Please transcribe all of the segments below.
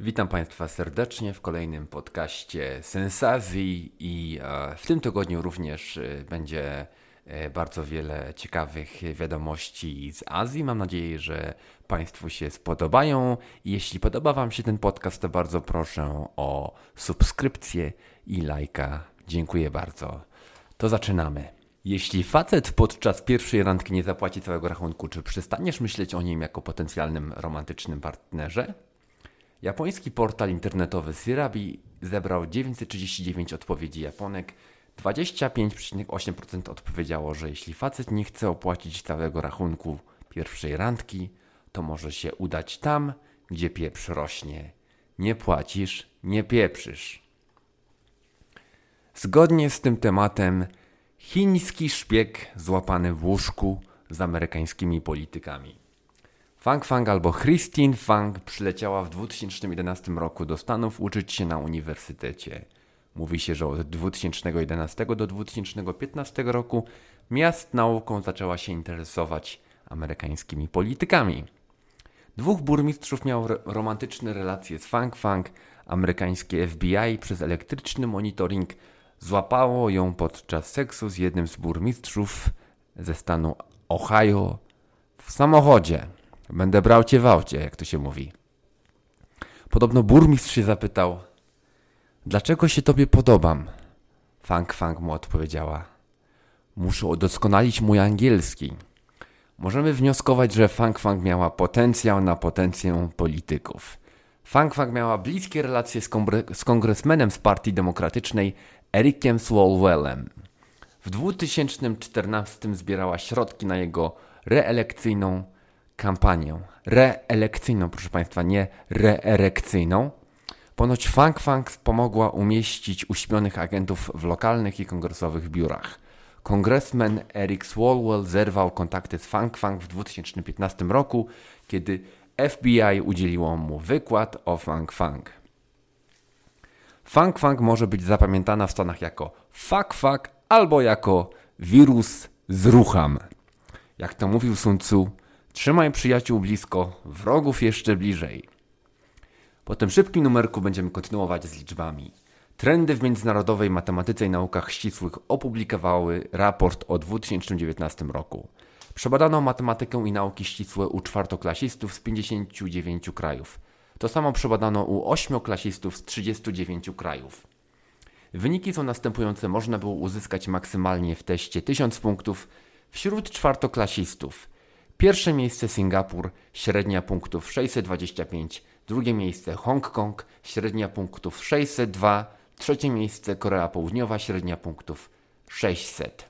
Witam Państwa serdecznie w kolejnym podcaście Sensazji i e, w tym tygodniu również e, będzie e, bardzo wiele ciekawych wiadomości z Azji. Mam nadzieję, że Państwu się spodobają. Jeśli podoba Wam się ten podcast, to bardzo proszę o subskrypcję i lajka. Dziękuję bardzo. To zaczynamy. Jeśli facet podczas pierwszej randki nie zapłaci całego rachunku, czy przestaniesz myśleć o nim jako potencjalnym romantycznym partnerze? Japoński portal internetowy Sirabi zebrał 939 odpowiedzi Japonek. 25,8% odpowiedziało, że jeśli facet nie chce opłacić całego rachunku pierwszej randki, to może się udać tam, gdzie pieprz rośnie. Nie płacisz, nie pieprzysz. Zgodnie z tym tematem, chiński szpieg złapany w łóżku z amerykańskimi politykami. Fang Fang albo Christine Fang przyleciała w 2011 roku do Stanów uczyć się na uniwersytecie. Mówi się, że od 2011 do 2015 roku miast nauką zaczęła się interesować amerykańskimi politykami. Dwóch burmistrzów miało romantyczne relacje z Fang Fang. Amerykańskie FBI przez elektryczny monitoring złapało ją podczas seksu z jednym z burmistrzów ze stanu Ohio w samochodzie. Będę brał cię w aucie, jak to się mówi. Podobno burmistrz się zapytał, dlaczego się tobie podobam? Fang Fang mu odpowiedziała, muszę udoskonalić mój angielski. Możemy wnioskować, że Fang Fang miała potencjał na potencję polityków. Fang Fang miała bliskie relacje z, z kongresmenem z Partii Demokratycznej Ericiem Swalwellem. W 2014 zbierała środki na jego reelekcyjną kampanię reelekcyjną, proszę Państwa, nie reerekcyjną. Ponoć Fang Fang pomogła umieścić uśpionych agentów w lokalnych i kongresowych biurach. Kongresmen Eric Swalwell zerwał kontakty z Fang Fang w 2015 roku, kiedy FBI udzieliło mu wykład o Fang Fang. Fang Fang może być zapamiętana w Stanach jako fuck fuck albo jako wirus z rucham. Jak to mówił Sun Tzu, Trzymaj przyjaciół blisko, wrogów jeszcze bliżej. Po tym szybkim numerku będziemy kontynuować z liczbami. Trendy w międzynarodowej matematyce i naukach ścisłych opublikowały raport o 2019 roku. Przebadano matematykę i nauki ścisłe u czwartoklasistów z 59 krajów. To samo przebadano u ośmioklasistów z 39 krajów. Wyniki są następujące. Można było uzyskać maksymalnie w teście 1000 punktów wśród czwartoklasistów – Pierwsze miejsce Singapur, średnia punktów 625. Drugie miejsce Hongkong, średnia punktów 602. Trzecie miejsce Korea Południowa, średnia punktów 600.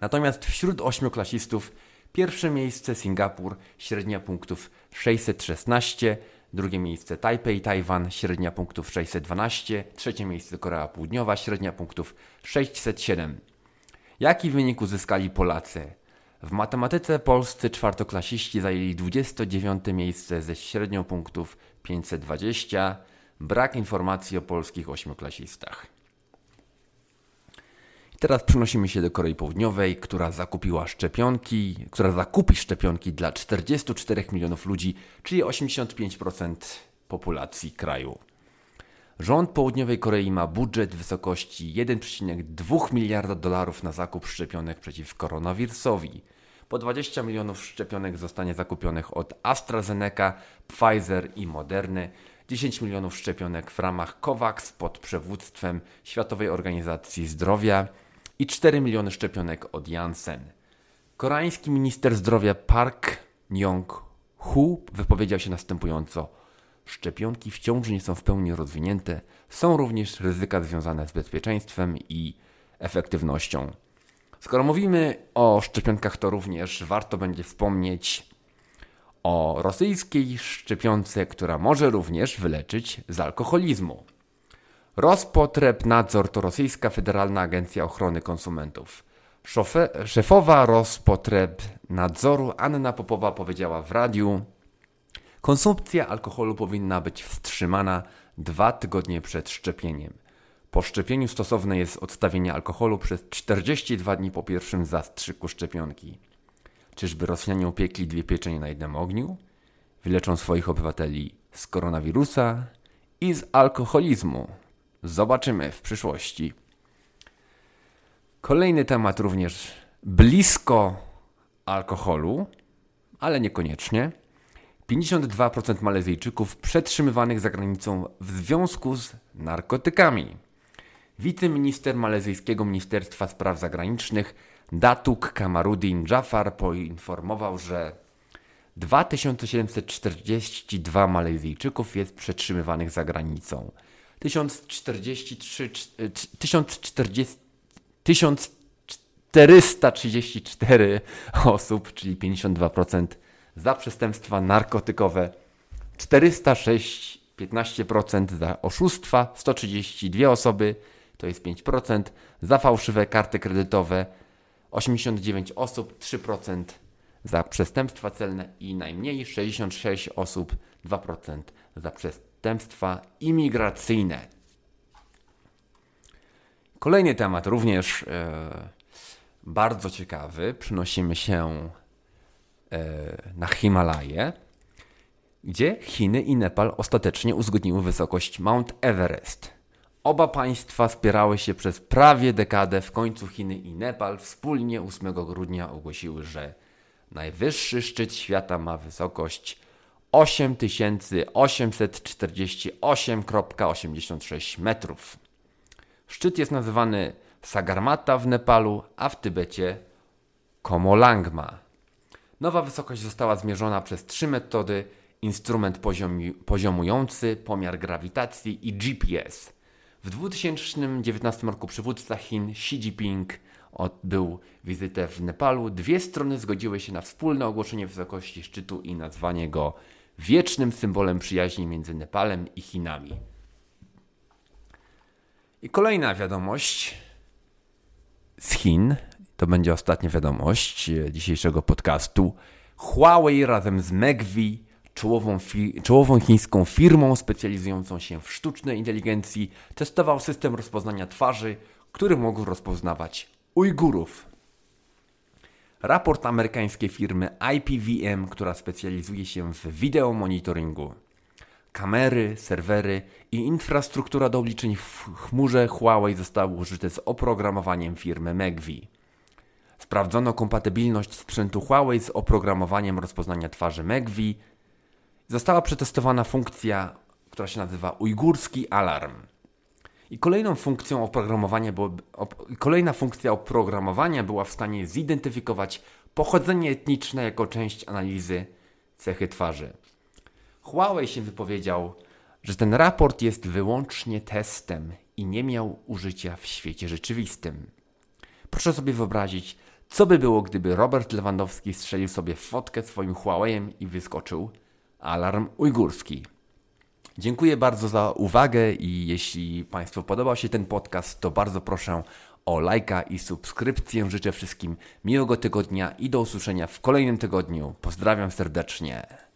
Natomiast wśród ośmioklasistów pierwsze miejsce Singapur, średnia punktów 616. Drugie miejsce Tajpej, Tajwan, średnia punktów 612. Trzecie miejsce Korea Południowa, średnia punktów 607. Jaki wynik uzyskali Polacy? W matematyce polscy czwartoklasiści zajęli 29 miejsce ze średnią punktów 520. Brak informacji o polskich ośmioklasistach. Teraz przenosimy się do Korei Południowej, która zakupiła szczepionki, która zakupi szczepionki dla 44 milionów ludzi, czyli 85% populacji kraju. Rząd Południowej Korei ma budżet w wysokości 1,2 miliarda dolarów na zakup szczepionek przeciw koronawirusowi. Po 20 milionów szczepionek zostanie zakupionych od AstraZeneca, Pfizer i Moderny. 10 milionów szczepionek w ramach COVAX pod przewództwem Światowej Organizacji Zdrowia i 4 miliony szczepionek od Janssen. Koreański minister zdrowia Park Myung-hu wypowiedział się następująco – szczepionki wciąż nie są w pełni rozwinięte, są również ryzyka związane z bezpieczeństwem i efektywnością. Skoro mówimy o szczepionkach, to również warto będzie wspomnieć o rosyjskiej szczepionce, która może również wyleczyć z alkoholizmu. Nadzor to rosyjska Federalna Agencja Ochrony Konsumentów. szefowa Nadzoru Anna Popowa powiedziała w radiu, Konsumpcja alkoholu powinna być wstrzymana dwa tygodnie przed szczepieniem. Po szczepieniu stosowne jest odstawienie alkoholu przez 42 dni po pierwszym zastrzyku szczepionki. Czyżby Rosjanie upiekli dwie pieczenie na jednym ogniu? Wyleczą swoich obywateli z koronawirusa i z alkoholizmu. Zobaczymy w przyszłości. Kolejny temat również blisko alkoholu, ale niekoniecznie. 52% Malezyjczyków przetrzymywanych za granicą w związku z narkotykami. Wiceminister malezyjskiego Ministerstwa Spraw Zagranicznych Datuk Kamarudin Jafar poinformował, że 2742 Malezyjczyków jest przetrzymywanych za granicą. 1043, 1040, 1434 osób, czyli 52% za przestępstwa narkotykowe, 406, 15% za oszustwa, 132 osoby, to jest 5%, za fałszywe karty kredytowe, 89 osób, 3% za przestępstwa celne i najmniej 66 osób, 2% za przestępstwa imigracyjne. Kolejny temat, również e, bardzo ciekawy. Przynosimy się na Himalaje, gdzie Chiny i Nepal ostatecznie uzgodniły wysokość Mount Everest. Oba państwa spierały się przez prawie dekadę. W końcu Chiny i Nepal wspólnie 8 grudnia ogłosiły, że najwyższy szczyt świata ma wysokość 8848,86 metrów. Szczyt jest nazywany Sagarmata w Nepalu, a w Tybecie Komolangma. Nowa wysokość została zmierzona przez trzy metody: instrument poziomi, poziomujący, pomiar grawitacji i GPS. W 2019 roku przywódca Chin Xi Jinping odbył wizytę w Nepalu. Dwie strony zgodziły się na wspólne ogłoszenie wysokości szczytu i nazwanie go wiecznym symbolem przyjaźni między Nepalem i Chinami. I kolejna wiadomość z Chin, to będzie ostatnia wiadomość dzisiejszego podcastu. Huawei razem z Megvi, czołową, czołową chińską firmą specjalizującą się w sztucznej inteligencji, testował system rozpoznania twarzy, który mógł rozpoznawać Ujgurów. Raport amerykańskiej firmy IPVM, która specjalizuje się w wideomonitoringu. Kamery, serwery i infrastruktura do obliczeń w chmurze Huawei zostały użyte z oprogramowaniem firmy Megvi. Sprawdzono kompatybilność sprzętu Huawei z oprogramowaniem rozpoznania twarzy Megvi. Została przetestowana funkcja, która się nazywa Ujgurski Alarm. I kolejną funkcją oprogramowania było, op, kolejna funkcja oprogramowania była w stanie zidentyfikować pochodzenie etniczne jako część analizy cechy twarzy. Huawei się wypowiedział, że ten raport jest wyłącznie testem i nie miał użycia w świecie rzeczywistym. Proszę sobie wyobrazić, co by było, gdyby Robert Lewandowski strzelił sobie fotkę swoim Huawei'em i wyskoczył alarm ujgurski. Dziękuję bardzo za uwagę i jeśli Państwu podobał się ten podcast, to bardzo proszę o lajka i subskrypcję. Życzę wszystkim miłego tygodnia i do usłyszenia w kolejnym tygodniu. Pozdrawiam serdecznie.